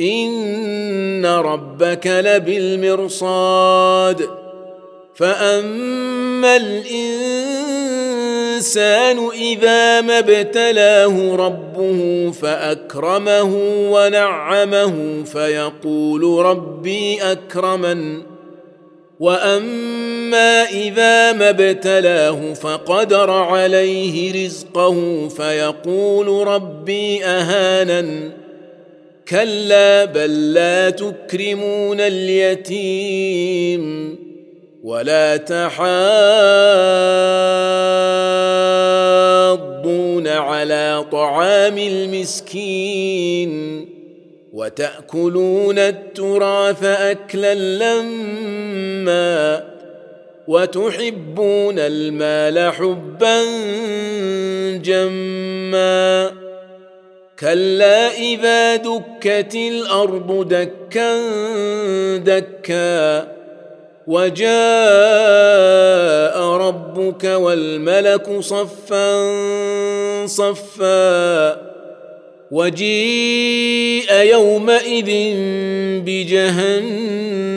إن ربك لبالمرصاد. فأما الإنسان إذا ما ابتلاه ربه فأكرمه ونعمه فيقول ربي أكرمن. وأما إذا ما ابتلاه فقدر عليه رزقه فيقول ربي أهانن. كلا بل لا تكرمون اليتيم ولا تحاضون على طعام المسكين وتأكلون التراث أكلا لما وتحبون المال حبا جمّا. كلا اذا دكت الأرض دكا دكا وجاء ربك والملك صفا صفا وجيء يومئذ بجهنم